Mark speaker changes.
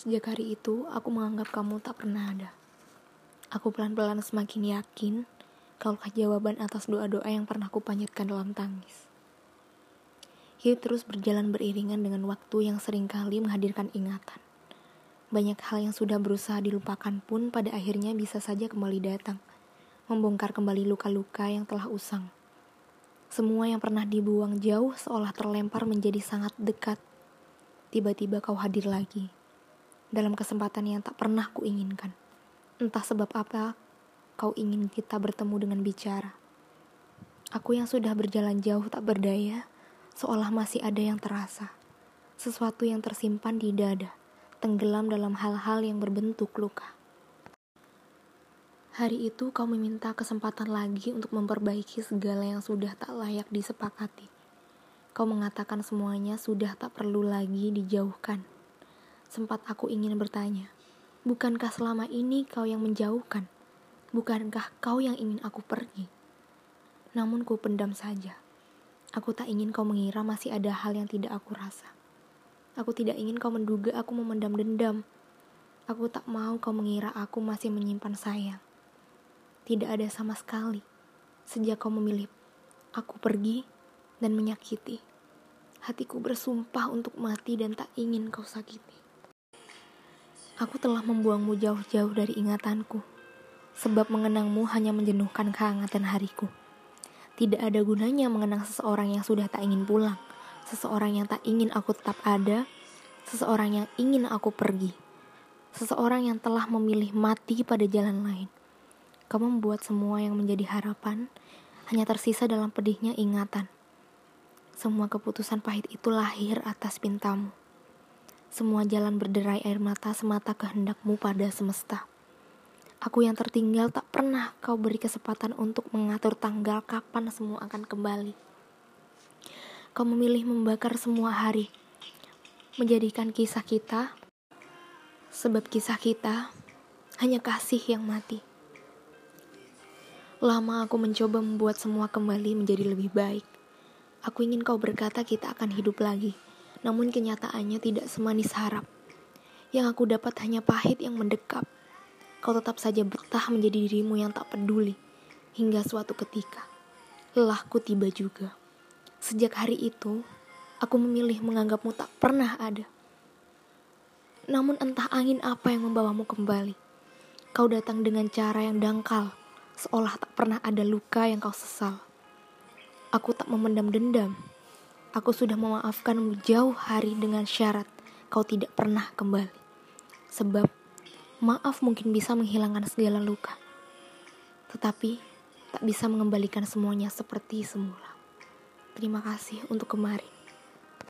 Speaker 1: Sejak hari itu, aku menganggap kamu tak pernah ada. Aku pelan-pelan semakin yakin kaukah jawaban atas doa-doa yang pernah kupanjatkan dalam tangis. Hidup terus berjalan beriringan dengan waktu yang sering kali menghadirkan ingatan. Banyak hal yang sudah berusaha dilupakan pun pada akhirnya bisa saja kembali datang, membongkar kembali luka-luka yang telah usang. Semua yang pernah dibuang jauh seolah terlempar menjadi sangat dekat. Tiba-tiba kau hadir lagi dalam kesempatan yang tak pernah kuinginkan. Entah sebab apa kau ingin kita bertemu dengan bicara. Aku yang sudah berjalan jauh tak berdaya, seolah masih ada yang terasa. Sesuatu yang tersimpan di dada, tenggelam dalam hal-hal yang berbentuk luka. Hari itu kau meminta kesempatan lagi untuk memperbaiki segala yang sudah tak layak disepakati. Kau mengatakan semuanya sudah tak perlu lagi dijauhkan sempat aku ingin bertanya, bukankah selama ini kau yang menjauhkan? Bukankah kau yang ingin aku pergi? Namun ku pendam saja. Aku tak ingin kau mengira masih ada hal yang tidak aku rasa. Aku tidak ingin kau menduga aku memendam dendam. Aku tak mau kau mengira aku masih menyimpan sayang. Tidak ada sama sekali. Sejak kau memilih aku pergi dan menyakiti. Hatiku bersumpah untuk mati dan tak ingin kau sakiti. Aku telah membuangmu jauh-jauh dari ingatanku, sebab mengenangmu hanya menjenuhkan kehangatan hariku. Tidak ada gunanya mengenang seseorang yang sudah tak ingin pulang, seseorang yang tak ingin aku tetap ada, seseorang yang ingin aku pergi, seseorang yang telah memilih mati pada jalan lain. Kamu membuat semua yang menjadi harapan hanya tersisa dalam pedihnya ingatan. Semua keputusan pahit itu lahir atas pintamu. Semua jalan berderai air mata semata kehendakmu pada semesta. Aku yang tertinggal tak pernah kau beri kesempatan untuk mengatur tanggal kapan semua akan kembali. Kau memilih membakar semua hari, menjadikan kisah kita, sebab kisah kita hanya kasih yang mati. Lama aku mencoba membuat semua kembali menjadi lebih baik. Aku ingin kau berkata kita akan hidup lagi namun kenyataannya tidak semanis harap. Yang aku dapat hanya pahit yang mendekap. Kau tetap saja betah menjadi dirimu yang tak peduli. Hingga suatu ketika, lelahku tiba juga. Sejak hari itu, aku memilih menganggapmu tak pernah ada. Namun entah angin apa yang membawamu kembali. Kau datang dengan cara yang dangkal, seolah tak pernah ada luka yang kau sesal. Aku tak memendam dendam, Aku sudah memaafkanmu jauh hari dengan syarat kau tidak pernah kembali. Sebab maaf mungkin bisa menghilangkan segala luka. Tetapi tak bisa mengembalikan semuanya seperti semula. Terima kasih untuk kemarin.